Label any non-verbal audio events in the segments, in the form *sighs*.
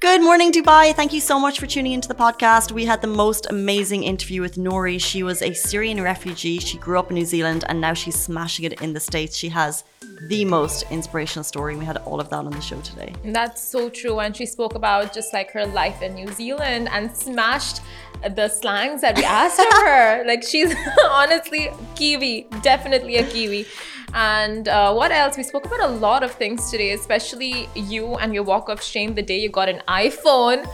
Good morning, Dubai. Thank you so much for tuning into the podcast. We had the most amazing interview with Nouri. She was a Syrian refugee. She grew up in New Zealand and now she's smashing it in the States. She has the most inspirational story. We had all of that on the show today. That's so true. And she spoke about just like her life in New Zealand and smashed the slangs that we asked of her. *laughs* Like she's *laughs* honestly Kiwi, definitely a Kiwi. And uh, what else? We spoke about a lot of things today, especially you and your walk of shame the day you got an iPhone.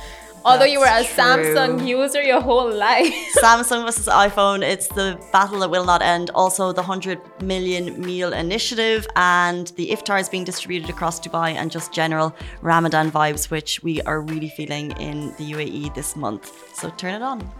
Although That's you were a true. Samsung user your whole life. *laughs* Samsung versus iPhone. It's the battle that will not end. Also, the 100 million meal initiative and the iftar is being distributed across Dubai and just general Ramadan vibes, which we are really feeling in the UAE this month. So turn it on.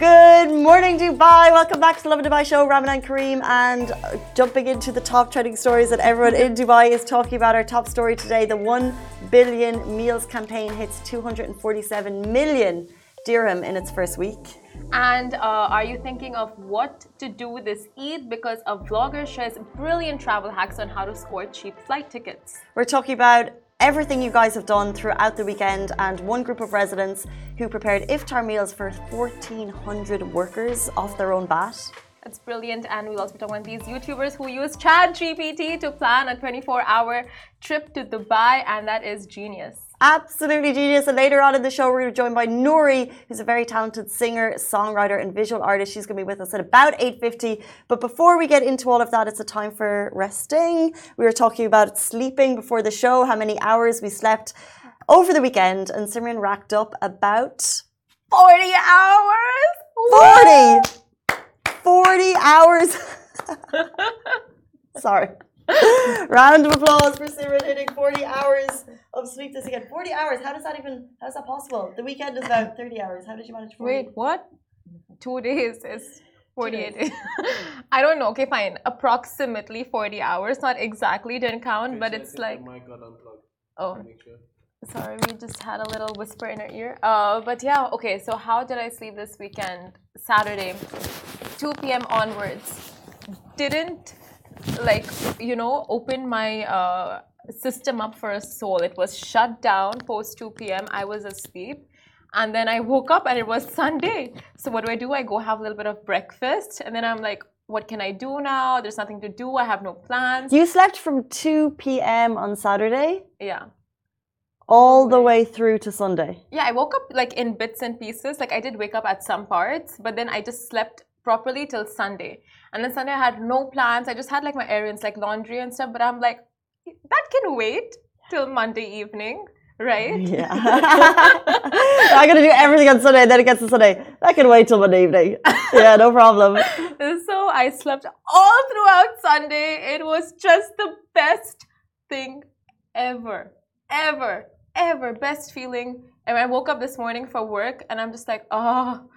Good morning, Dubai. Welcome back to the Lovin Dubai show. Ramadan Kareem and uh, jumping into the top trending stories that everyone in Dubai is talking about. Our top story today the 1 billion meals campaign hits 247 million dirham in its first week. And uh, are you thinking of what to do this Eid? Because a vlogger shares brilliant travel hacks on how to score cheap flight tickets. We're talking about everything you guys have done throughout the weekend and one group of residents who prepared iftar meals for 1,400 workers off their own bat. That's brilliant. And we'll also be talking about these YouTubers who use ChatGPT to plan a 24 hour trip to Dubai, and that is genius. Absolutely genius. And later on in the show, we're going to be joined by Nouri, who's a very talented singer, songwriter, and visual artist. She's going to be with us at about 8.50. But before we get into all of that, it's a time for resting. We were talking about sleeping before the show, how many hours we slept over the weekend. And Simran racked up about 40 hours! 40! 40 hours. *laughs* Sorry. Round of applause for Simran hitting 40 hours of sleep this weekend. 40 hours. How does that even, how is that possible? The weekend is about 30 hours. How did you manage 40? Wait, what? Two days is 48 days. *laughs* I don't know. Okay, fine. Approximately 40 hours. Not exactly, didn't count, but it's like. mic got unplugged. Oh, sure. sorry. We just had a little whisper in our ear. Uh, but yeah, okay. So, how did I sleep this weekend? Saturday, 2 p.m. onwards. Didn't like you know open my uh, system up for a soul. It was shut down post 2 p.m. I was asleep. And then I woke up and it was Sunday. So what do I do? I go have a little bit of breakfast and then I'm like, what can I do now? There's nothing to do. I have no plans. You slept from 2 p.m. on Saturday yeah. all the way through to Sunday. Yeah, I woke up like in bits and pieces. Like I did wake up at some parts, but then I just slept properly till Sunday. And then Sunday I had no plans. I just had like my errands, like laundry and stuff. But I'm like, that can wait till Monday evening, right? Yeah. I'm going to do everything on Sunday, then it gets to Sunday. That can wait till Monday evening. Yeah, no problem. *laughs* so I slept all throughout Sunday. It was just the best thing ever, ever, ever. Best feeling. And I woke up this morning for work and I'm just like, oh,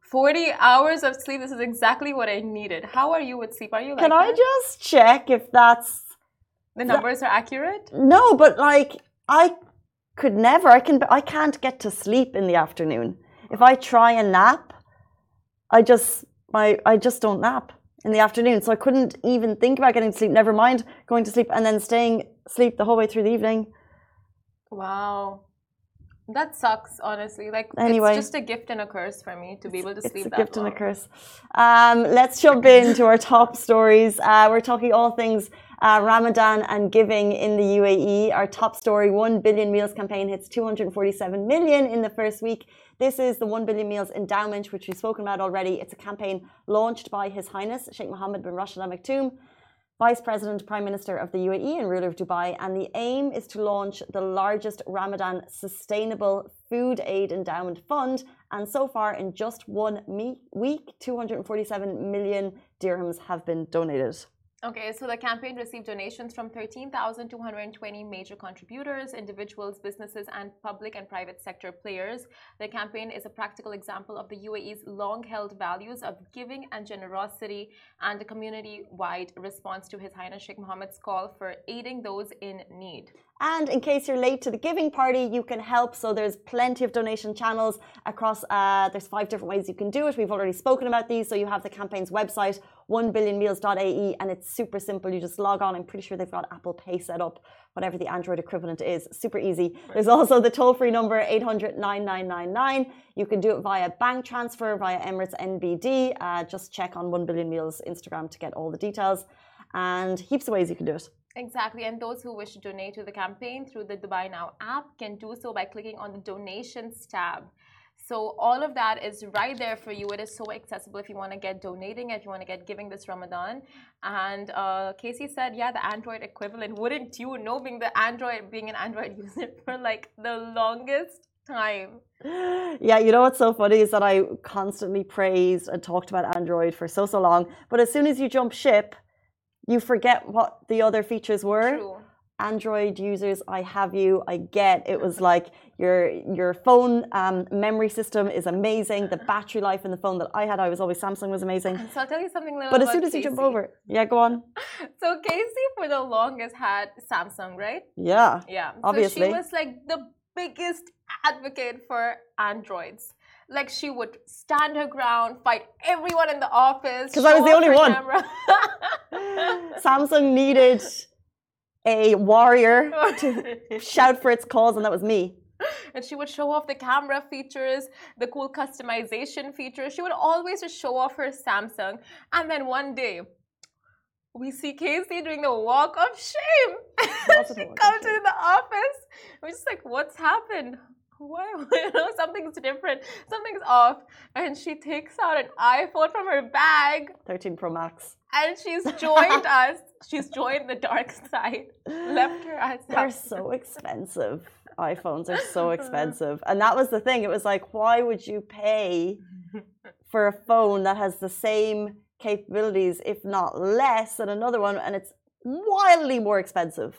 40 hours of sleep. This is exactly what I needed. How are you with sleep? Are you like Can I that? just check if that's the numbers are accurate? No, but like I could never. I can. I can't get to sleep in the afternoon. If I try and nap, I just my I just don't nap in the afternoon. So I couldn't even think about getting to sleep. Never mind going to sleep and then staying asleep the whole way through the evening. Wow. That sucks, honestly. Like, Anyway. it's just a gift and a curse for me to be able to sleep. It's a that gift long. and a curse. Um, let's jump into our top stories. Uh, we're talking all things uh, Ramadan and giving in the UAE. Our top story: One billion meals campaign hits 247 million in the first week. This is the One Billion Meals Endowment, which we've spoken about already. It's a campaign launched by His Highness Sheikh Mohammed bin Rashid Al Maktoum, Vice President, Prime Minister of the UAE and ruler of Dubai. And the aim is to launch the largest Ramadan sustainable food aid endowment fund. And so far, in just one week, 247 million dirhams have been donated. Okay, so the campaign received donations from 13,220 major contributors, individuals, businesses, and public and private sector players. The campaign is a practical example of the UAE's long held values of giving and generosity and a community wide response to His Highness Sheikh Mohammed's call for aiding those in need. And in case you're late to the giving party, you can help. So there's plenty of donation channels across. Uh, there's five different ways you can do it. We've already spoken about these. So you have the campaign's website, 1billionmeals.ae, and it's super simple. You just log on. I'm pretty sure they've got Apple Pay set up, whatever the Android equivalent is. Super easy. There's also the toll-free number 800 9999. You can do it via bank transfer via Emirates NBD. Uh, just check on 1 Billion Meals Instagram to get all the details. And heaps of ways you can do it. Exactly, and those who wish to donate to the campaign through the Dubai Now app can do so by clicking on the donations tab. So all of that is right there for you. It is so accessible if you want to get donating, if you want to get giving this Ramadan. And uh, Casey said, yeah, the Android equivalent. Wouldn't you know, being the Android, being an Android *laughs* user for like the longest time? Yeah, you know what's so funny is that I constantly praised and talked about Android for so so long, but as soon as you jump ship you forget what the other features were. True. Android users, I have you. I get it was like your your phone um, memory system is amazing. The battery life in the phone that I had, I was always Samsung was amazing. So I'll tell you something. Little but as soon as Casey. you jump over, yeah, go on. *laughs* So Casey, for the longest, had Samsung, right? Yeah. Yeah. Obviously, so she was like the biggest advocate for Androids like she would stand her ground, fight everyone in the office. Because I was the only one. *laughs* *laughs* Samsung needed a warrior *laughs* to shout for its cause, and that was me. And she would show off the camera features, the cool customization features. She would always just show off her Samsung. And then one day, we see Casey doing the walk of shame. she comes to the office. We're just like, what's happened? Why *laughs* you know something's different. Something's off. And she takes out an iphone from her bag. 13 pro max. And she's joined *laughs* us. She's joined the dark side. Left her as they're so expensive. iphones are so *laughs* expensive. And that was the thing. It was like why would you pay for a phone that has the same capabilities if not less than another one? And it's wildly more expensive.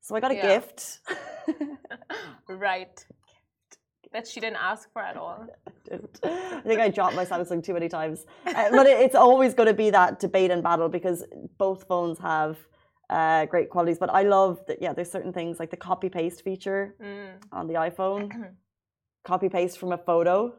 So i got a yeah. gift. Right that she didn't ask for at all. I think I dropped my Samsung too many times. Uh, but it, it's always going to be that debate and battle because both phones have uh, great qualities. But I love that, yeah, there's certain things like the copy paste feature mm. on the iPhone, *clears throat* copy paste from a photo.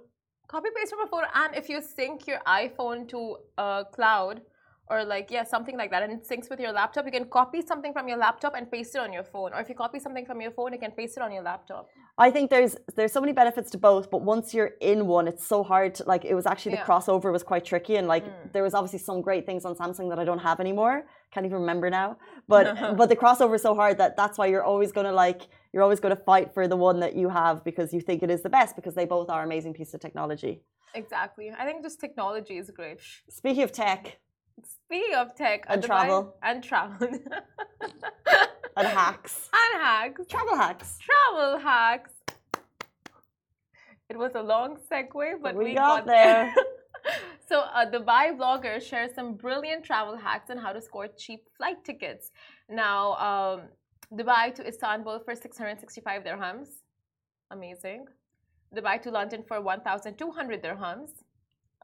Copy paste from a photo. And if you sync your iPhone to a cloud, or like yeah something like that and it syncs with your laptop you can copy something from your laptop and paste it on your phone or if you copy something from your phone you can paste it on your laptop i think there's there's so many benefits to both but once you're in one it's so hard to, like it was actually the yeah. crossover was quite tricky and like mm. there was obviously some great things on samsung that i don't have anymore can't even remember now but *laughs* but the crossover is so hard that that's why you're always going to like you're always going to fight for the one that you have because you think it is the best because they both are amazing pieces of technology exactly i think just technology is great speaking of tech Speaking of tech and travel and travel *laughs* and hacks and hacks, travel hacks, travel hacks. It was a long segue, but we, we got, got, there. *laughs* so, a Dubai blogger shares some brilliant travel hacks on how to score cheap flight tickets. Now, um, Dubai to Istanbul for 665 dirhams, amazing. Dubai to London for 1,200 dirhams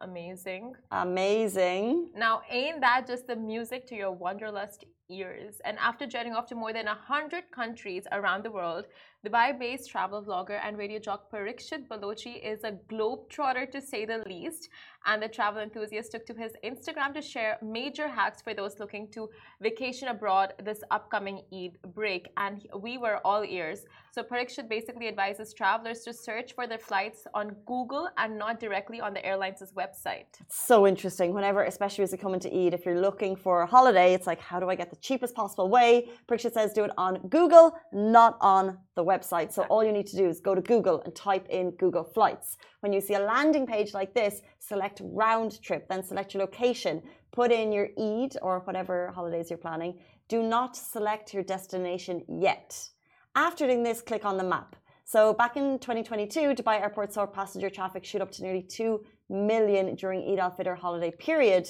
amazing. Amazing. Now, ain't that just the music to your wanderlust ears? And after jetting off to more than 100 countries around the world, Dubai-based travel vlogger and radio jock Parikshit Balochi is a globetrotter to say the least. And the travel enthusiast took to his Instagram to share major hacks for those looking to vacation abroad this upcoming Eid break. And we were all ears. So Parikshit basically advises travelers to search for their flights on Google and not directly on the airline's website. It's so interesting. Whenever, especially as you come into Eid, if you're looking for a holiday, it's like, how do I get the cheapest possible way? Parikshit says do it on Google, not on the website. So all you need to do is go to Google and type in Google Flights. When you see a landing page like this, select round trip, then select your location, put in your Eid or whatever holidays you're planning. Do not select your destination yet. After doing this, click on the map. So back in 2022, Dubai Airport saw passenger traffic shoot up to nearly 2 million during Eid al-Fitr holiday period.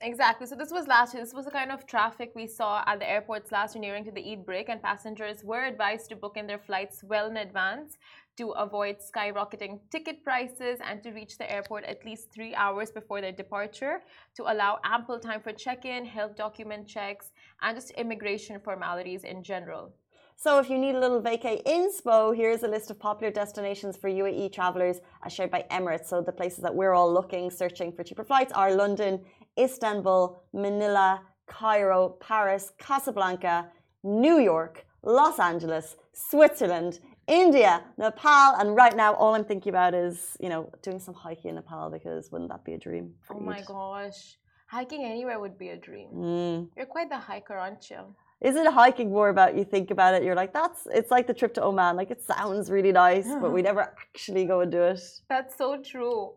Exactly. So this was last year. This was the kind of traffic we saw at the airports last year nearing to the Eid break, and passengers were advised to book in their flights well in advance to avoid skyrocketing ticket prices and to reach the airport at least three hours before their departure to allow ample time for check-in, health document checks, and just immigration formalities in general. So if you need a little vacay inspo, here's a list of popular destinations for UAE travelers as shared by Emirates. So the places that we're all looking, searching for cheaper flights are London, Istanbul, Manila, Cairo, Paris, Casablanca, New York, Los Angeles, Switzerland, India, Nepal, and right now all I'm thinking about is, you know, doing some hiking in Nepal because wouldn't that be a dream? oh my gosh. Hiking anywhere would be a dream. Mm. You're quite the hiker, aren't you? Isn't hiking more about you think about it? You're like, that's it's like the trip to Oman. Like it sounds really nice, but we never actually go and do it. That's so true.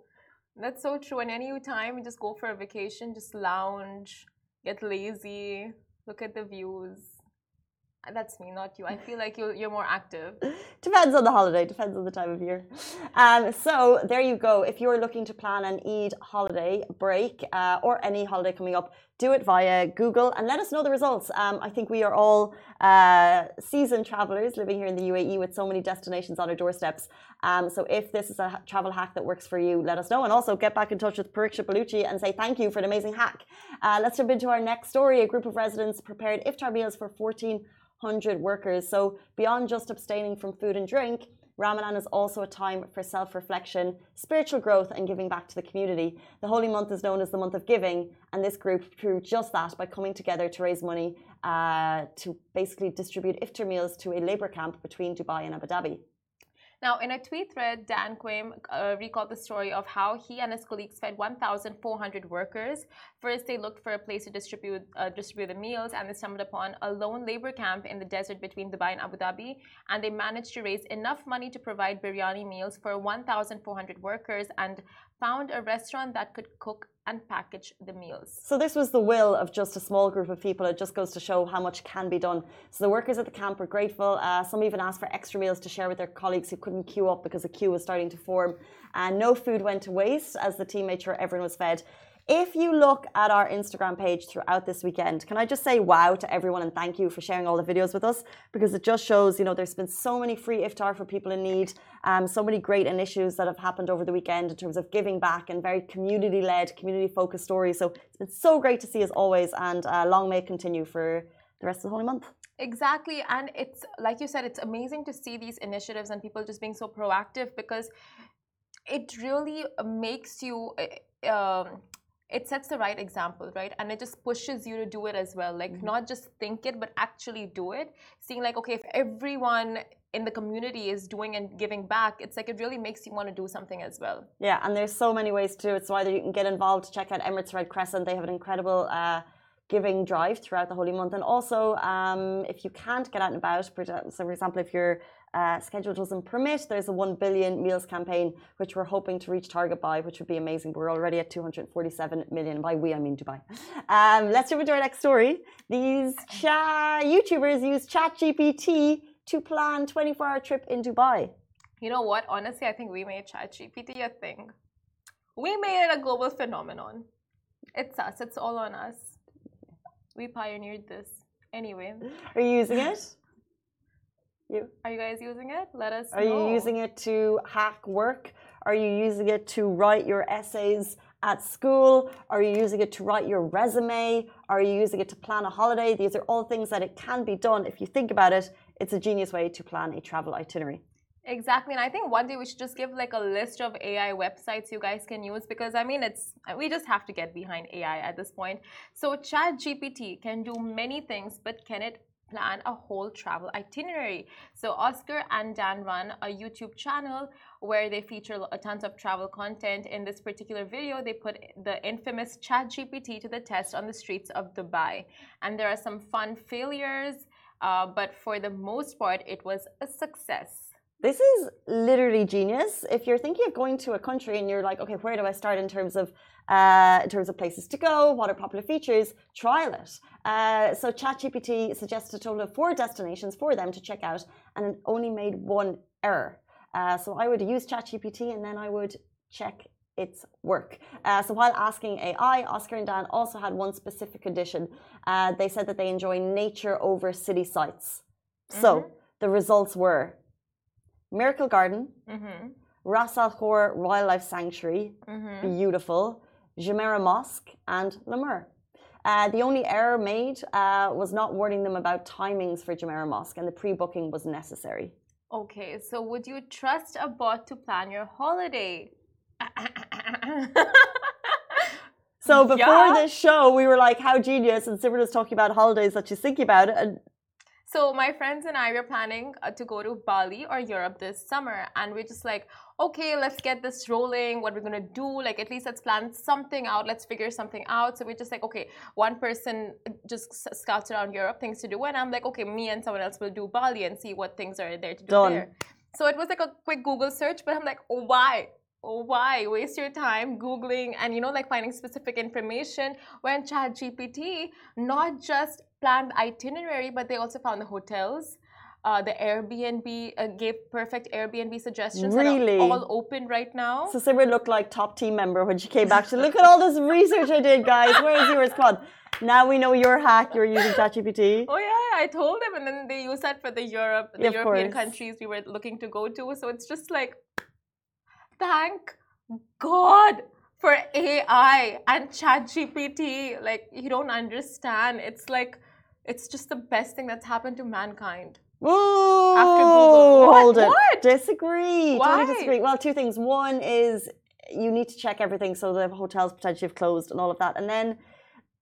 That's so true. And any time you just go for a vacation, just lounge, get lazy, look at the views. That's me, not you. I feel like you're, you're more active. *laughs* Depends on the holiday, depends on the time of year. Um, so there you go. If you're looking to plan an Eid holiday break uh, or any holiday coming up, do it via Google and let us know the results. Um, I think we are all uh, seasoned travelers living here in the UAE with so many destinations on our doorsteps. Um, so if this is a travel hack that works for you, let us know. And also get back in touch with Parikshit Balochi and say thank you for an amazing hack. Uh, let's jump into our next story. A group of residents prepared iftar meals for 14 100 workers. So, beyond just abstaining from food and drink, Ramadan is also a time for self reflection, spiritual growth, and giving back to the community. The holy month is known as the month of giving, and this group proved just that by coming together to raise money uh, to basically distribute iftar meals to a labour camp between Dubai and Abu Dhabi. Now, in a tweet thread, Dan Quaim uh, recalled the story of how he and his colleagues fed 1,400 workers. First, they looked for a place to distribute uh, distribute the meals, and they stumbled upon a lone labor camp in the desert between Dubai and Abu Dhabi. And they managed to raise enough money to provide biryani meals for 1,400 workers and found a restaurant that could cook and package the meals. So this was the will of just a small group of people. It just goes to show how much can be done. So the workers at the camp were grateful. Uh, some even asked for extra meals to share with their colleagues who couldn't queue up because a queue was starting to form. And no food went to waste as the team made sure everyone was fed. If you look at our Instagram page throughout this weekend, can I just say wow to everyone and thank you for sharing all the videos with us because it just shows, you know, there's been so many free iftar for people in need, um, so many great initiatives that have happened over the weekend in terms of giving back and very community led, community focused stories. So it's been so great to see as always, and uh, long may it continue for the rest of the holy month. Exactly. And it's like you said, it's amazing to see these initiatives and people just being so proactive because it really makes you. Um, it sets the right example, right? And it just pushes you to do it as well. Like, mm-hmm. not just think it, but actually do it. Seeing, like, okay, if everyone in the community is doing and giving back, it's like it really makes you want to do something as well. Yeah, and there's so many ways to do it. So, either you can get involved, check out Emirates Red Crescent, they have an incredible. Uh, giving drive throughout the holy month and also um, if you can't get out and about so for example if you're uh, schedule doesn't permit. There's a 1 billion meals campaign, which we're hoping to reach target by, which would be amazing. We're already at 247 million. By we, I mean Dubai. Um, let's jump into our next story. These cha- YouTubers use ChatGPT to plan 24 hour trip in Dubai. You know what? Honestly, I think we made ChatGPT a thing. We made it a global phenomenon. It's us. It's all on us. We pioneered this. Anyway. Are you using it? You. Are you guys using it? Let us know. Are know. you using it to hack work? Are you using it to write your essays at school? Are you using it to write your resume? Are you using it to plan a holiday? These are all things that it can be done. If you think about it, it's a genius way to plan a travel itinerary. Exactly, and I think one day we should just give like a list of AI websites you guys can use because I mean it's we just have to get behind AI at this point. So ChatGPT can do many things, but can it plan a whole travel itinerary. So Oscar and Dan run a YouTube channel where they feature a tons of travel content. In this particular video, they put the infamous ChatGPT to the test on the streets of Dubai. And there are some fun failures, uh, but for the most part, it was a success. This is literally genius. If you're thinking of going to a country and you're like, okay, where do I start in terms of uh, in terms of places to go, what are popular features, trial it. Uh, so ChatGPT suggested a total of four destinations for them to check out, and it only made one error. Uh, so I would use ChatGPT and then I would check its work. Uh, so while asking AI, Oscar and Dan also had one specific condition. Uh, they said that they enjoy nature over city sites. So mm -hmm. the results were Miracle Garden, mm -hmm. Ras Al Khor Wildlife Sanctuary, mm -hmm. beautiful. Jumeirah Mosque, and La Mer. Uh, the only error made uh, was not warning them about timings for Jumeirah Mosque, and the pre-booking was necessary. Okay, so would you trust a bot to plan your holiday? *laughs* So before Yeah. this show, we were like, "How genius!" And Simran was talking about holidays that she's thinking about it, and So my friends and I were planning uh, to go to Bali or Europe this summer, and we're just like, okay, let's get this rolling. What we're gonna do? Like at least let's plan something out. Let's figure something out. So we're just like, okay, one person just scouts around Europe, things to do, and I'm like, okay, me and someone else will do Bali and see what things are there to do Done. there. So it was like a quick Google search, but I'm like, oh, why? Oh, why waste your time googling and you know like finding specific information when ChatGPT not just planned itinerary, but they also found the hotels. Uh, the Airbnb uh, gave perfect Airbnb suggestions that are all open right now. so Simran looked like top team member when she came back. She said, "Look at all this research I did, guys. Where's yours? Come on." Now we know your hack. You're using ChatGPT. Oh yeah, I told them, and then they used that for the Europe, the of European course. countries we were looking to go to. So it's just like, thank God for AI and ChatGPT. Like you don't understand. It's like, it's just the best thing that's happened to mankind. Ooh, After Google. What? hold it. What? Disagree. Why? Totally disagree. Well, two things. One is you need to check everything so the hotels potentially have closed and all of that. And then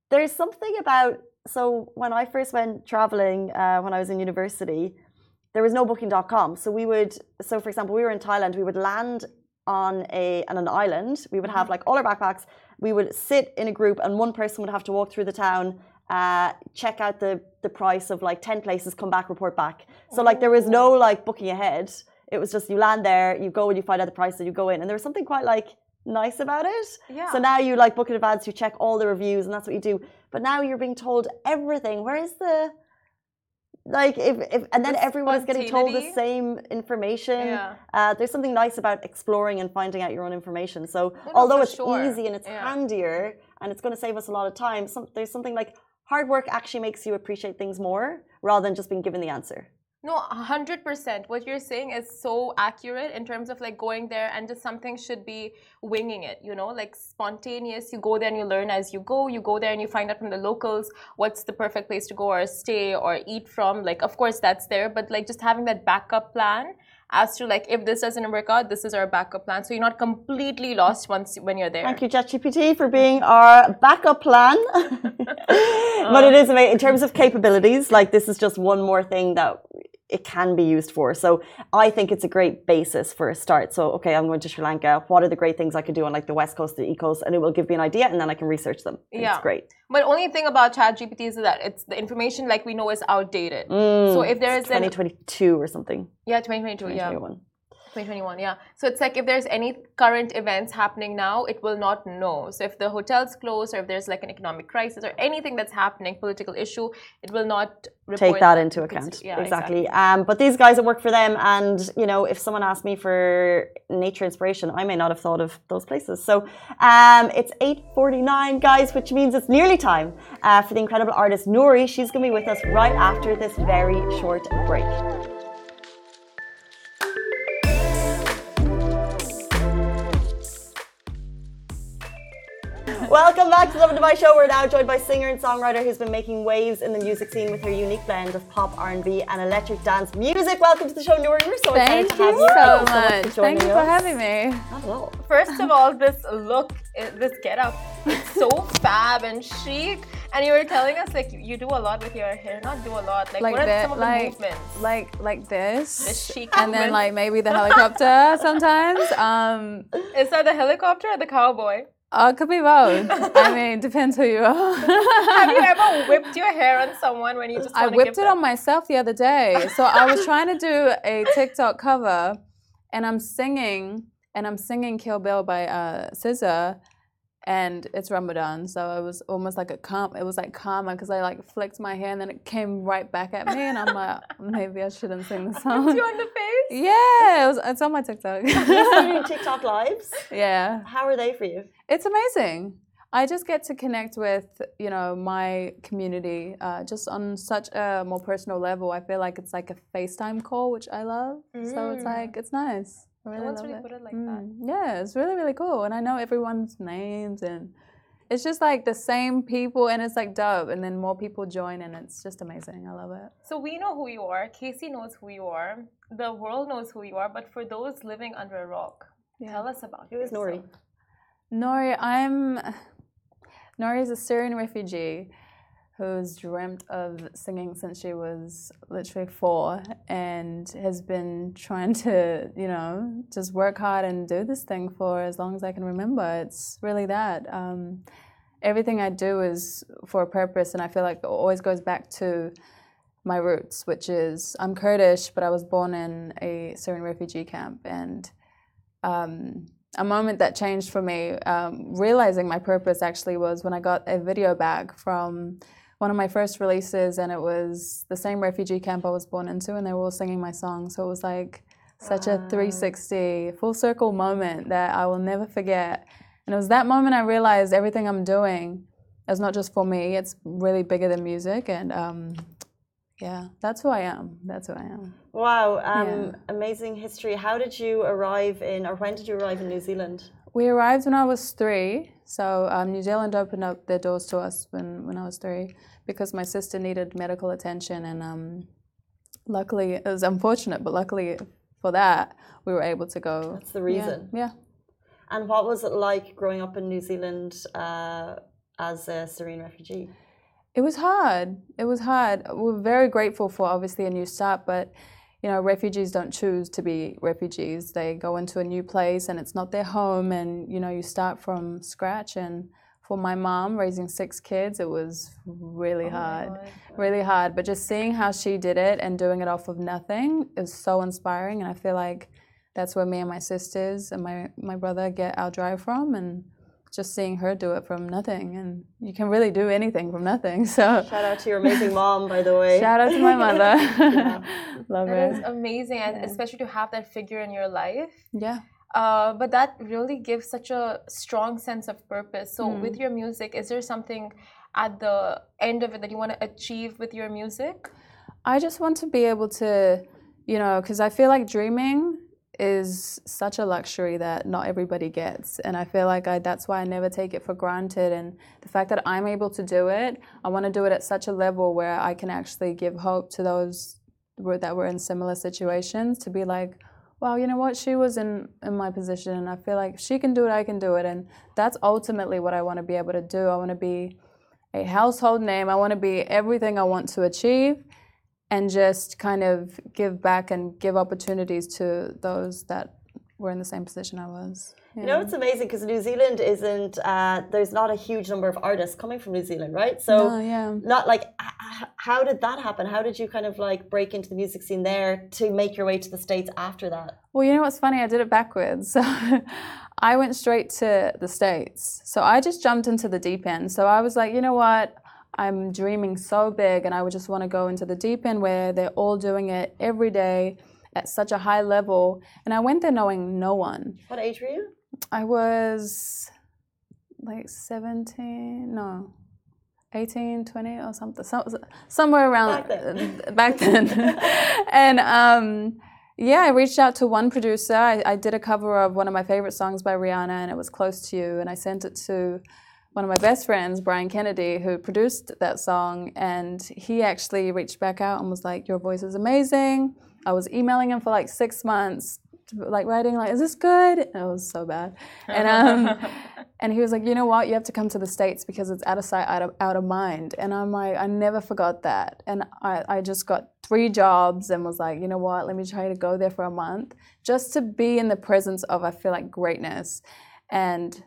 there's something about so when I first went traveling uh, when I was in university, there was no booking.com. So we would so for example, we were in Thailand, we would land on a on an island. We would have like all our backpacks. We would sit in a group and one person would have to walk through the town uh, check out the the price of like 10 places come back report back. So like there was no like booking ahead. It was just you land there you go and you find out the price and you go in. And there was something quite like nice about it. Yeah. so now you like book in advance you check all the reviews and that's what you do. But now you're being told everything. Where is the like if, if and then The everyone is getting told the same information Yeah. uh, there's something nice about exploring and finding out your own information so no, although it's sure. easy and it's Yeah. handier and it's going to save us a lot of time some, there's something like hard work actually makes you appreciate things more rather than just being given the answer No, a hundred percent. What you're saying is so accurate in terms of like going there and just something should be winging it, you know, like spontaneous. You go there and you learn as you go. You go there and you find out from the locals what's the perfect place to go or stay or eat from. Like, of course, that's there, but like just having that backup plan as to like if this doesn't work out, this is our backup plan. So you're not completely lost once when you're there. thank you ChatGPT for being our backup plan *laughs* *laughs* but it is amazing in terms of capabilities like this is just one more thing that it can be used for. So i think it's a great basis for a start. So okay i'm going to sri lanka. What are the great things i could do on like the west coast the east coast? And it will give me an idea and then i can research them. Yeah. it's great. But only thing about ChatGPT is that it's the information like we know is outdated. Mm. so if there is an 2022 or something. Yeah 2022 yeah 2021 2021 yeah. So it's like if there's any current events happening now it will not know. So if the hotels close or if there's like an economic crisis or anything that's happening political issue it will not report take that into account. yeah exactly, Um, but these guys that work for them and you know if someone asked me for nature inspiration i may not have thought of those places. So um, it's 8.49 guys which means it's nearly time uh, for the incredible artist Nouri she's going to be with us right after this very short break Welcome back to the Lovin Dubai show. We're now joined by singer and songwriter who's been making waves in the music scene with her unique blend of pop, R&B, and electric dance music. Welcome to the show, Noor. We're so Thank excited to have you Thank you. so much. for Thank you for us. having me. Not at all. first of all this look eh, this get up it's so *laughs* fab and chic and you were telling us like you, do a lot with your hair not do a lot like, Like what are that, some of the like movements like like this, The chic and then like maybe the *laughs* helicopter sometimes. Um, is that the helicopter or the cowboy uh, could be both. I *laughs* mean, depends who you are. have you ever *laughs* whipped your hair on someone when you just I whipped give it them- on myself the other day. So I was *laughs* trying to do a TikTok cover, and I'm singing, and I'm singing "Kill Bill" by uh, SZA, and it's Ramadan, so it was almost like a calm. It was like karma because I like flicked my hair, and then it came right back at me, and I'm like, maybe I shouldn't sing the song. you on the face Yeah, it was, it's on my TikTok. You're doing TikTok lives. yeah, How are they for you? It's amazing. I just get to connect with you know my community uh, just on such a more personal level. I feel like it's like a FaceTime call, which I love. So it's Mm. like it's nice. I No one's love really it. put it like that. Mm, Yeah, it's really really cool, and I know everyone's names and it's just like the same people and it's like dope and then more people join and it's just amazing i love it So we know who you are. Casey knows who you are. The world knows who you are. But for those living under a rock, tell us about Who is Nouri? Nori i'm *sighs* Nouri is a syrian refugee who's dreamt of singing since she was literally four and has been trying to you know just work hard and do this thing for as long as i can remember. It's really that. Um, everything I do is for a purpose, and I feel like it always goes back to my roots, which is I'm Kurdish, but I was born in a Syrian refugee camp, and um, a moment that changed for me, um, realizing my purpose actually was when I got a video back from one of my first releases, and it was the same refugee camp I was born into, and they were all singing my song. So it was like such a 360 full circle moment that I will never forget. And it was that moment I realized everything I'm doing is not just for me, it's really bigger than music. And um, yeah, that's who I am. That's who I am. Wow, um, Yeah. amazing history. How did you arrive in, or when did you arrive in New Zealand? We arrived when I was three. So um, New Zealand opened up their doors to us when, when I was three because my sister needed medical attention. And um, luckily, it was unfortunate, but luckily for that, we were able to go. That's the Yeah, reason. Yeah. And what was it like growing up in New Zealand uh, as a Syrian refugee? It was hard. It was hard. We're very grateful for obviously a new start, but you know, refugees don't choose to be refugees. They go into a new place and it's not their home and you know, you start from scratch and for my mom raising six kids, it was really oh hard. Really hard. But just seeing how she did it and doing it off of nothing is so inspiring and I feel like that's where me and my sisters and my, my brother get our drive from and just seeing her do it from nothing and you can really do anything from nothing. *laughs* So Shout out to your amazing mom, by the way. shout out to my mother. *laughs* *laughs* Love That is her. amazing, and especially to have that figure in your life. Yeah. Uh, but that really gives such a strong sense of purpose. So, Hmm. with your music, is there something at the end of it that you want to achieve with your music? I just want to be able to, you know, because I feel like dreaming is such a luxury that not everybody gets. And I feel like I, that's why I never take it for granted. And the fact that I'm able to do it, I want to do it at such a level where I can actually give hope to those that were in similar situations to be like, well, you know what? She was in, in my position. And I feel like she can do it, I can do it. And that's ultimately what I want to be able to do. I want to be a household name. I want to be everything I want to achieve and just kind of give back and give opportunities to those that were in the same position I was. You know, it's amazing because New Zealand isn't, uh, there's not a huge number of artists coming from New Zealand, right? So, No, yeah. not like, how did that happen? How did you kind of like break into the music scene there to make your way to the States after that? Well, you know what's funny? I did it backwards. So *laughs* I went straight to the States. So I just jumped into the deep end. So I was like, you know what? I'm dreaming so big and I would just want to go into the deep end where they're all doing it every day at such a high level. And I went there knowing no one. What age were you? I was like 17, no, 18, 20 or something, some, somewhere around Back then. *laughs* back then. *laughs* and um, yeah, I reached out to one producer. I, I did a cover of one of my favorite songs by Rihanna, and it was Close to You. And I sent it to one of my best friends, Brian Kennedy, who produced that song. And he actually reached back out and was like, Your voice is amazing. I was emailing him for like six months, like writing like, "Is this good?" And it was so bad, and um, *laughs* and he was like, "You know what? You have to come to the states because it's out of sight, out of out of mind." And I'm like, I never forgot that, and I I just got three jobs and was like, you know what? Let me try to go there for a month just to be in the presence of I feel like greatness, and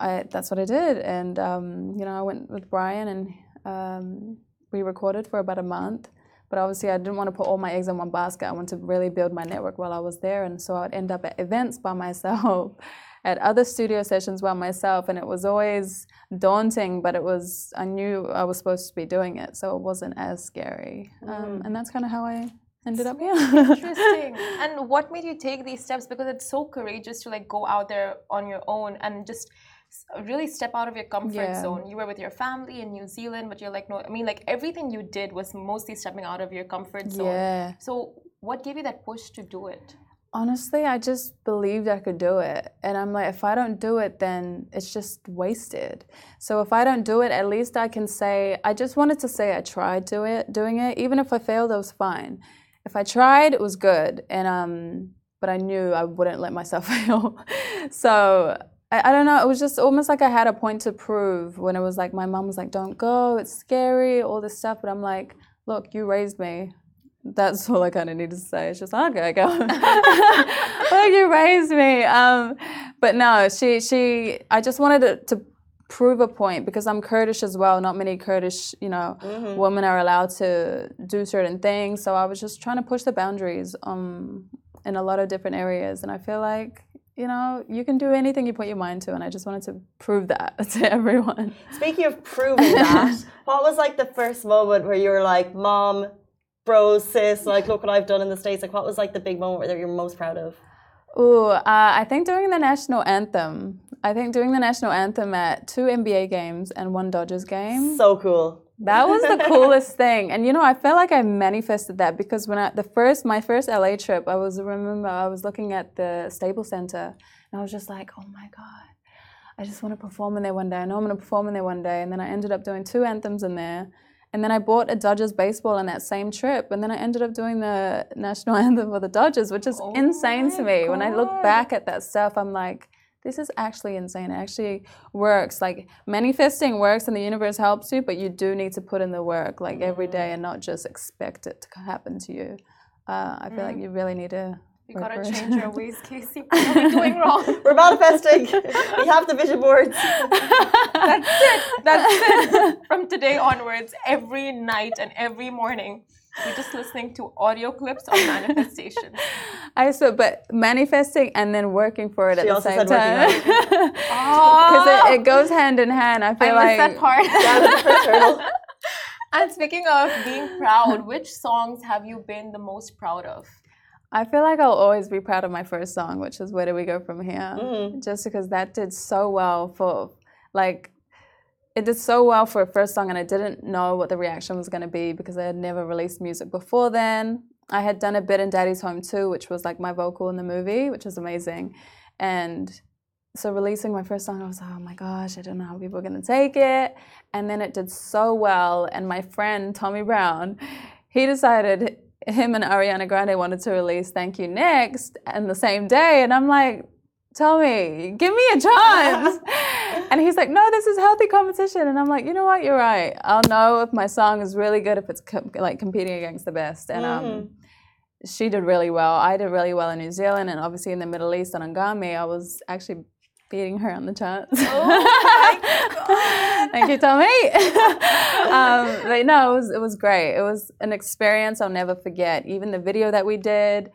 I that's what I did, and um, you know I went with Brian and um, we recorded for about a month. But obviously, I didn't want to put all my eggs in one basket. I wanted to really build my network while I was there. And so I'd end up at events by myself, *laughs* at other studio sessions by myself. And it was always daunting, but it was, I knew I was supposed to be doing it. So it wasn't as scary. Um, and that's kind of how I ended up here. *laughs* Interesting. and what made you take these steps? Because it's so courageous to like go out there on your own and just really step out of your comfort Yeah. zone. You were with your family in New Zealand, but you're like, no, I mean, like everything you did was mostly stepping out of your comfort zone. yeah. So, what gave you that push to do it? honestly, I just believed I could do it. And I'm like, if I don't do it, then it's just wasted. So if I don't do it, at least I can say, I just wanted to say I tried do it, doing it. Even if I failed, it was fine. If I tried, it was good. And um, but I knew I wouldn't let myself *laughs* fail. so I, I don't know. It was just almost like I had a point to prove when it was like my mom was like, "Don't go. It's scary. All this stuff." But I'm like, "Look, you raised me that's *laughs* all I kind of needed to say. It's just okay, go. *laughs* you raised me. Um, but no, she she. I just wanted to, to, prove a point because I'm Kurdish as well. Not many Kurdish, you know, mm-hmm. women are allowed to do certain things. So I was just trying to push the boundaries um, in a lot of different areas, and I feel like you know, you can do anything you put your mind to, and I just wanted to prove that *laughs* to everyone. Speaking of proving that, *laughs* what was like the first moment where you were like, "Mom, bro, sis, like, look what I've done in the States? Like, what was like the big moment that you're most proud of? Ooh, uh, I think doing the national anthem. I think doing the national anthem at two NBA games and one Dodgers game. So cool. That was the *laughs* coolest thing. And you know, I felt like I manifested that because when I the first my first LA trip, I was remember I was looking at the Staples Center and I was just like, oh my God, I just want to perform in there one day. I know I'm gonna perform in there one day. And then I ended up doing two anthems in there. And then I bought a Dodgers baseball on that same trip. And then I ended up doing the national *laughs* anthem for the Dodgers, which is oh insane to me. God. When I look back at that stuff, I'm like, this is actually insane. It actually works. Like manifesting works and the universe helps you, but you do need to put in the work like every day and not just expect it to happen to you. Uh, I feel mm. like you really need to you gotta change your ways, Casey. *laughs* What are we doing wrong? *laughs* We're manifesting. we have the vision boards. That's it. That's it. *laughs* From today onwards, every night and every morning, we're just listening to audio clips on manifestation. *laughs* I saw, but manifesting and then working for it she at the same time. *laughs* Because oh. it, it, goes hand in hand. I feel I like that part. *laughs* yeah, and speaking of being proud, which songs have you been the most proud of? I feel like I'll always be proud of my first song, which is Where Do We Go From Here? Mm. Just because that did so well for, like, it did so well for a first song, and I didn't know what the reaction was going to be because I had never released music before then. I had done a bit in Daddy's Home too, which was like my vocal in the movie, which was amazing. And so releasing my first song, I was like, oh my gosh, I don't know how people are going to take it. And then it did so well. And my friend, Tommy Brown, he decided him and Ariana Grande wanted to release Thank You Next and the same day. And I'm like, Tommy, give me a *laughs* chance. *laughs* and he's like, no, this is healthy competition. And I'm like, you know what, you're right. I'll know if my song is really good, if it's com- like competing against the best. And um, mm-hmm. she did really well. I did really well in New Zealand and obviously in the Middle East on Anghami. I was actually beating her on the charts. Oh *laughs* Thank you, Tommy. *laughs* um, but no, it was it was great. It was an experience I'll never forget. Even the video that we did,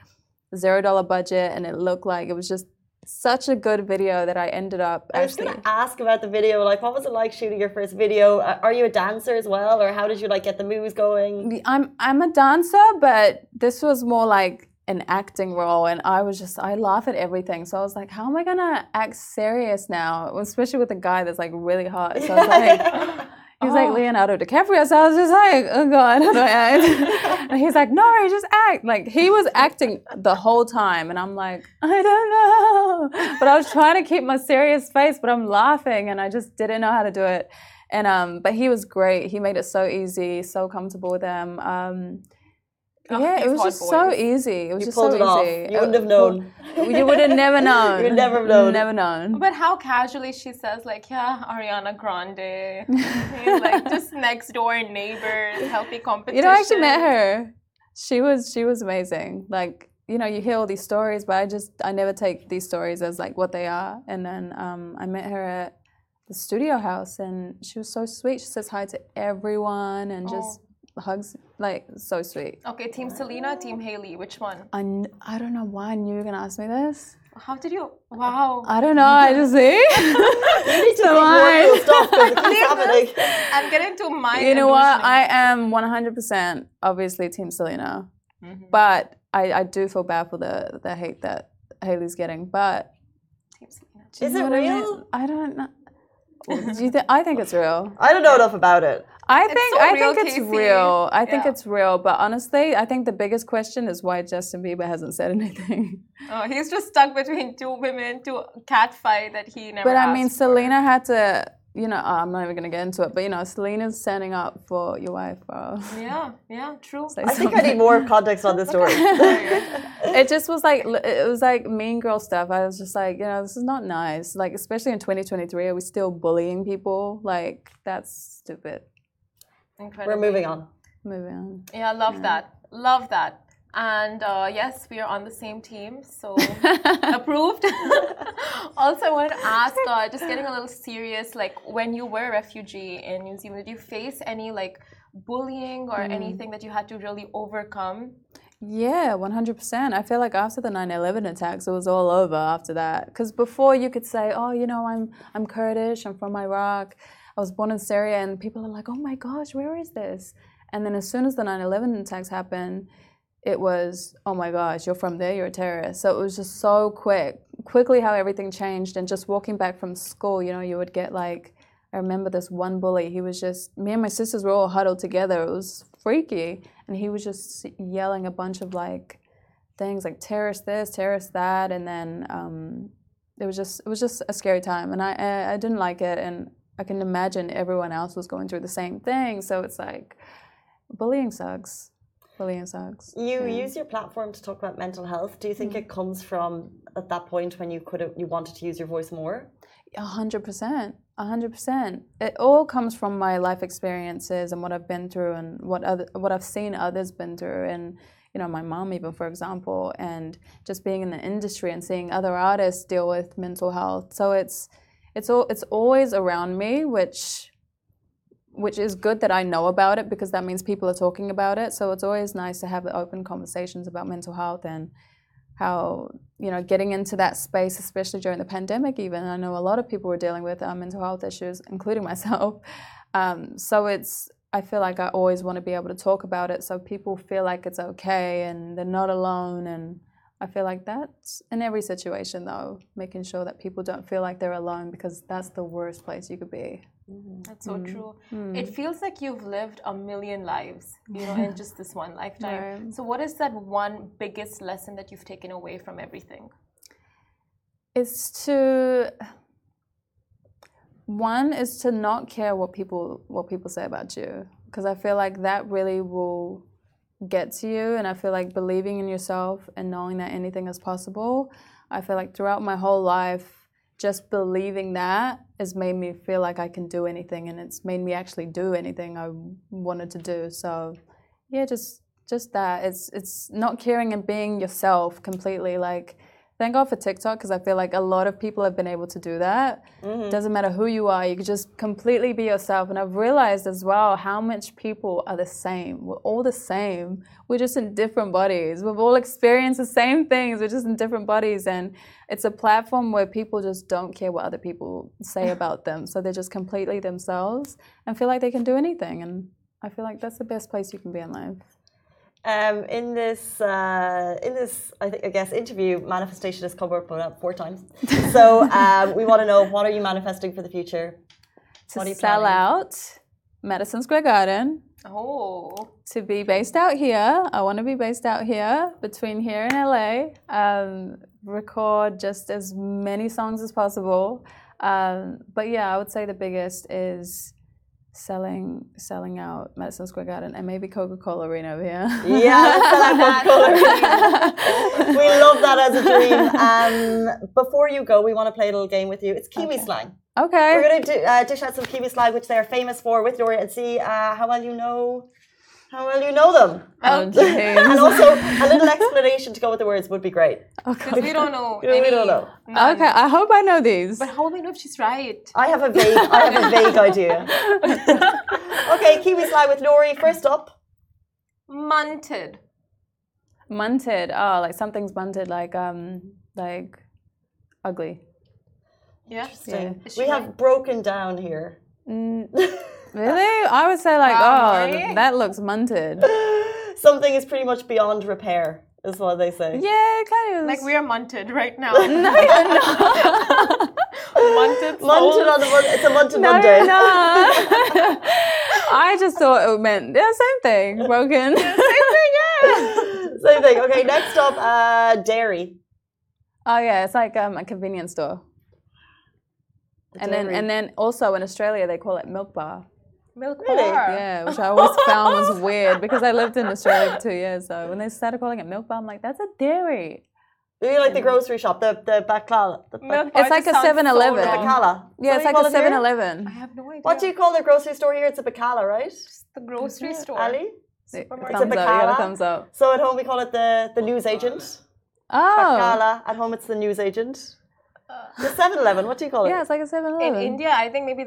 zero dollar budget, and it looked like it was just such a good video that I ended up. I was going to ask about the video. Like, what was it like shooting your first video? Are you a dancer as well, or how did you like get the moves going? I'm I'm a dancer, but this was more like an acting role and I was just I laugh at everything. So I was like, how am I gonna act serious now? Especially with a guy that's like really hot. So I was *laughs* like He's oh. like Leonardo DiCaprio. So I was just like, oh God, *laughs* how do I act? *laughs* and he's like, no, just act. Like he was acting the whole time. And I'm like, I don't know. But I was trying to keep my serious face, but I'm laughing and I just didn't know how to do it. And um, but he was great. He made it so easy, so comfortable with them. Um, Oh, yeah, it was just boys. so easy. It was you just so easy. Off. You wouldn't have known. *laughs* You would have never known. *laughs* you would never have known. Never known. But how casually she says, like, yeah, Ariana Grande, like *laughs* just next door neighbors, healthy competition. You know, I actually met her. She was she was amazing. Like, you know, you hear all these stories, but I just I never take these stories as like what they are. And then um, I met her at the studio house, and she was so sweet. She says hi to everyone and just. Hugs like so sweet. Okay, Team Selena, Team Hailey, which one? I, I don't know why I knew you were gonna ask me this. How did you? Wow. I don't know. I just see. *laughs* you need to so more stuff it. *laughs* *laughs* I'm getting to my. You know what? I am 100% obviously Team Selena, mm-hmm. but I, I do feel bad for the the hate that Hailey's getting. But Team Selena. Is it real? I, mean? I don't know. Do you th- I think it's real. I don't know enough about it. I It's think so I real, think it's Casey. real. I think Yeah. it's real. But honestly, I think the biggest question is why Justin Bieber hasn't said *laughs* anything. Oh, he's just stuck between two women, two cat fight that he never. But I mean, for. Selena had to. You know, oh, I'm not even gonna get into it. But you know, Selena's standing up for your wife, bro. Yeah, yeah, true. Say I think I need more context on this *laughs* story. *laughs* it just was like it was like mean girl stuff. I was just like, you know, this is not nice. Like, especially in 2023, are we still bullying people? Like, that's stupid. Incredible. We're moving on. Moving on. Yeah, love that. Love that. And uh, yes, we are on the same team, so *laughs* approved. *laughs* also, I wanted to ask, uh, just getting a little serious, like when you were a refugee in New Zealand, did you face any like bullying or anything that you had to really overcome? Yeah, 100%. I feel like after the 9/11 attacks, it was all over after that. Because before you could say, "Oh, you know, I'm I'm Kurdish. I'm from Iraq. I was born in Syria," and people are like, "Oh my gosh, where is this?" And then as soon as the 9/11 attacks happened, it was, "Oh my gosh, you're from there. You're a terrorist." So it was just so quick, quickly how everything changed. And just walking back from school, you know, you would get like. I remember this one bully. He was just me and my sisters were all huddled together. It was freaky, and he was just yelling a bunch of like things like terrorist this, terrorist that, and then um, it was just it was just a scary time, and I I didn't like it, and I can imagine everyone else was going through the same thing. So it's like bullying sucks. Bullying sucks. You Yeah. use your platform to talk about mental health. Do you think it mm-hmm. comes from at that point when you could have you wanted to use your voice more? A hundred percent. A hundred percent. It all comes from my life experiences and what I've been through and what other what I've seen others been through and you know my mom even for example and just being in the industry and seeing other artists deal with mental health. So it's it's all it's always around me, which which is good that I know about it because that means people are talking about it. So it's always nice to have open conversations about mental health and how you know getting into that space especially during the pandemic even i know a lot of people were dealing with um, mental health issues including *laughs* myself um, so it's i feel like i always want to be able to talk about it so people feel like it's okay and they're not alone and i feel like that's in every situation though making sure that people don't feel like they're alone because that's the worst place you could be That's so true. Hmm. It feels like you've lived a million lives, you know, in *laughs* just this one lifetime. So, what is that one biggest lesson that you've taken away from everything? It's to one is to not care what people what people say about you because I feel like that really will get to you and I feel like believing in yourself and knowing that anything is possible I feel like throughout my whole life just believing that has made me feel like I can do anything and it's made me actually do anything I wanted to do. So yeah just just that. It's it's not caring and being yourself completely like thank god for tiktok because i feel like a lot of people have been able to do that. Mm-hmm. Doesn't matter who you are you can just completely be yourself. And i've realized as well how much people are the same. We're all the same. We're just in different bodies. We've all experienced the same things. We're just in different bodies. And it's a platform where people just don't care what other people say *laughs* about them. So they're just completely themselves and feel like they can do anything. And i feel like that's the best place you can be in life Um, in this, uh, in this, I think, I guess, interview, manifestation has come up four times. So *laughs* um, we want to know what are you manifesting for the future? to What are you sell planning? out Madison Square Garden, Oh, to be based out here. I want to be based out here, between here and LA. Um, record just as many songs as possible. Um, but yeah, I would say the biggest is selling selling out Madison Square Garden and maybe Coca Cola Arena over here. Yeah, sell out *laughs* Coca-Cola. *laughs* we love that as a dream. Um, before you go, we want to play a little game with you. It's Kiwi slang. okay. We're going to do, uh, dish out some Kiwi slang, which they're famous for, with Nouri, and see uh, how well you know how well you know them. Oh, *laughs* *laughs* and also, a little explanation to go with the words would be great. because we don't know. Yeah, we don't know. none. Okay, I hope I know these. But how will we know if she's right? I have a vague, I have a vague idea. *laughs* okay, Kiwi slang with Nouri. First up, Munted. Munted. Oh, like something's munted, like um, like ugly. Yeah. Interesting. Is she we have right? broken down here. Mm, really? I would say like, Wow, oh, Nouri. that looks munted. *laughs* Something is pretty much beyond repair, is what they say. Yeah, it kind of. Like we are munted right now. *laughs* No, you're not. munted. Munted on the mon- it's a munted no, Monday. you're not. *laughs* I just thought it meant yeah, same thing. Broken. Same thing. Yeah. same thing. Okay, next up, uh, dairy. oh yeah, it's like um, a convenience store. And then and then also in Australia they call it milk bar. Milk Really? bar. Yeah, which I always found was *laughs* weird because I lived in Australia for two years. So when they started calling it milk bar, I'm like, that's a dairy. Maybe like the grocery shop, the the bacala. The Milk bac- bar It's like a sounds 7-Eleven. wrong. bacala. Yeah, it's like a 7 Eleven. I have no idea. What do you call the grocery store here? It's a bacala, right? The grocery store. Ali? Supermarket. Thumbs up, you got bacala. a thumbs up. So at home we call it the, the news agent. Oh. Bacala. At home it's the news agent. Uh. The 7 Eleven, what do you call it? Yeah, it's like a 7-Eleven. In India, I think maybe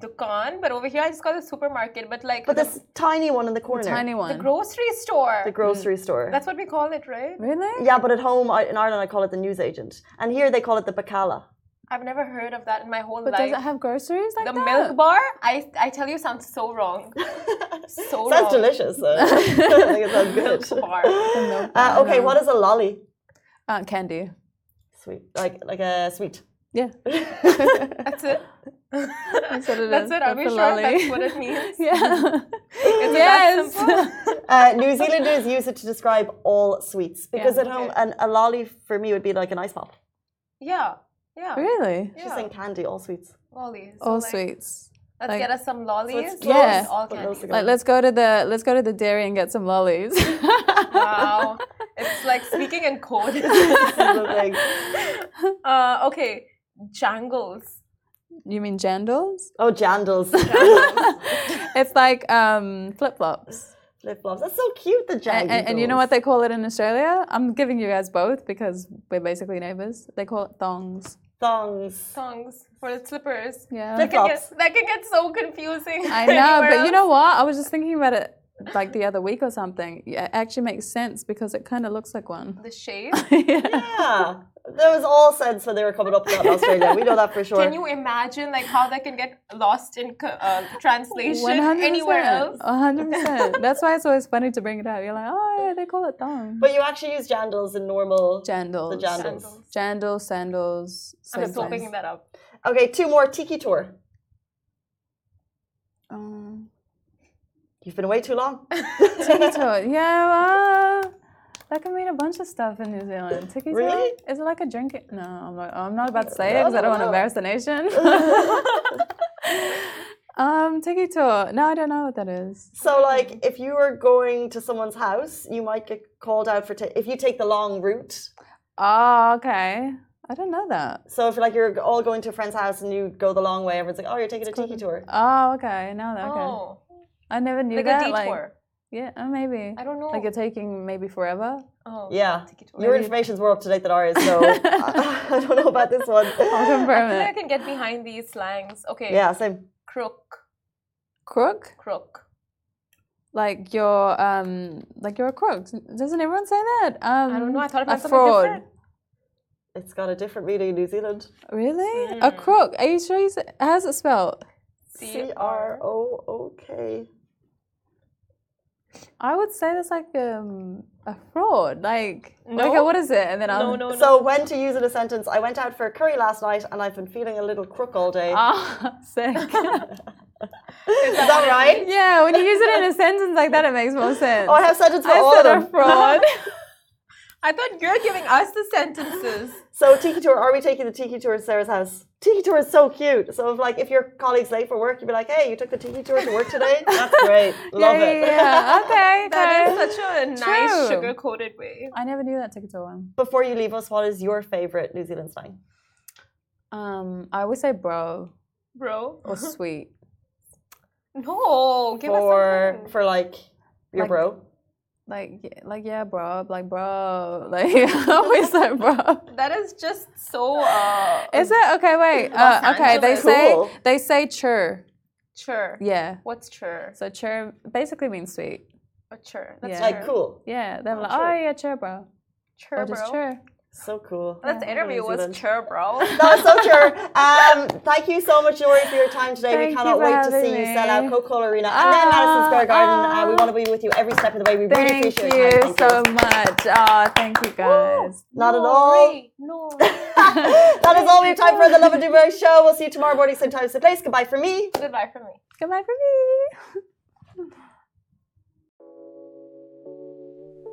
dukan, but over here I just call it supermarket. But like But the, this tiny one in the corner. Tiny one. the grocery store. The grocery store. That's what we call it, right? really? yeah, but at home I, in Ireland I call it the newsagent. And here they call it the bacala. I've never heard of that in my whole But life. does it have groceries like the that? milk bar, I I tell you, sounds so wrong. *laughs* So Sounds wrong. delicious. though. *laughs* *laughs* I think it sounds good. Milk bar. milk Uh, okay, what is a lolly? Uh, candy. Sweet. Like like a sweet. Yeah. That's it. *laughs* That's what it That's is. it. Are we sure lolly. that's what it means? *laughs* yeah. Is yes. Uh, New Zealanders use it to describe all sweets because Yeah, at home, okay. an, a lolly for me would be like an ice pop. Yeah. Yeah. Really? She's Yeah. saying candy, all sweets. Lollies. So, All like, sweets. Let's Like- get us some lollies. it's close, All but candy. those. Like let's go to the let's go to the dairy and get some lollies. Wow. *laughs* It's like speaking in code. This is uh, okay. Jangles. You mean jandals? Oh, jandals. *laughs* it's like um, flip flops. Flip flops. That's so cute, the And, and, and you know what they call it in Australia? I'm giving you guys both because we're basically neighbors. They call it thongs. Thongs. Thongs for the slippers. Yeah. That Flip can, get, that can get so confusing. I *laughs* know, anywhere but you know what? I was just thinking about it like the other week or something. Yeah, It actually makes sense because it kind of looks like one. The shape. *laughs* yeah. Yeah. There was all sense when they were coming up with that in Australia. We know that for sure. Can you imagine like how that can get lost in uh, translation 100%. anywhere else? 100%. That's why it's always funny to bring it up. You're like, oh, yeah, they call it thong. but you actually use jandals in normal. Jandals. The jandals. Jandals, sandals. I'm same still picking that up. Okay, two more. Tiki tour. Um, You've been away too long. *laughs* tiki tour. Yeah, uh, that can mean a bunch of stuff in New Zealand. Tiki tour? Really? Is it like a drinking? No, I'm not, I'm not about to say it because I don't want to No. embarrass the nation. *laughs* *laughs* um, tiki tour. No, I don't know what that is. So, like, if you were going to someone's house, you might get called out for ta- if you take the long route. Oh, okay. I don't know that. So, if like you're all going to a friend's house and you go the long way, everyone's like, "Oh, you're taking a tiki tour." Oh, okay. I know that. Okay. Oh, I never knew like that. a detour. Like, yeah, uh, maybe. I don't know. Like you're taking maybe forever. oh, Yeah, your information's more up to date than ours, so *laughs* *laughs* I don't know about this one. I'll I confirm feel like I can get behind these slangs. Okay. Yeah, same. Crook. Crook? Crook. Like you're um like you're a crook. Doesn't everyone say that? Um I don't know. I thought it a was something fraud. different. It's got a different meaning in New Zealand. Really? A Mm. crook. Are you sure you said how's it spelled? C R O O K. I would say that's like um a fraud. Like No. okay, what is it? And then I'll No, no, no. So, when to use it in a sentence? I went out for a curry last night, and I've been feeling a little crook all day. Ah, *laughs* sick. *laughs* Is that right? *laughs* yeah, when you use it in a sentence like that, it makes more sense. Oh, I have sentence for I all of said them. a fraud. I thought you're giving us the sentences. So tiki tour, are we taking the tiki tour to Sarah's house? Tiki tour is so cute. So if like if your colleague's late for work, you'd be like, hey, you took the tiki tour to work today? *laughs* That's *laughs* great. Love yeah, it. yeah, *laughs* yeah. Okay, That okay. is such a nice True. sugar coated way. I never knew that TikTok one. Before you leave us, what is your favorite New Zealand slang? Um, I always say bro Bro. or sweet. No, give us for something. for like your Like- bro. Like, like yeah, bro. Like, bro. Like, I always *laughs* like, *laughs* bro. That is just so uh Is it okay? Wait. *laughs* Uh, okay, they Angeles. say Cool. they say chur. chur. Yeah. What's chur? So chur basically means sweet. A chur. That's Yeah. chur. Like cool. Yeah. They're Oh, like, chur. oh yeah, chur, bro. Chur, or just bro. chur. So cool. This Yeah, interview was Zealand. chur, bro. *laughs* That was so true. Um, thank you so much, Nouri, for your time today. Thank we cannot wait to having see you sell out Coca-Cola Arena and then Madison Square Garden. Uh, we want to be with you every step of the way. We really appreciate *laughs* you your time. so Thank much. Oh, thank you guys. Not at all. Ray, No. that is all we have time for the Lovin Dubai show. We'll see you tomorrow morning, same time, same place. Goodbye for me. Goodbye for me. Goodbye for me. *laughs*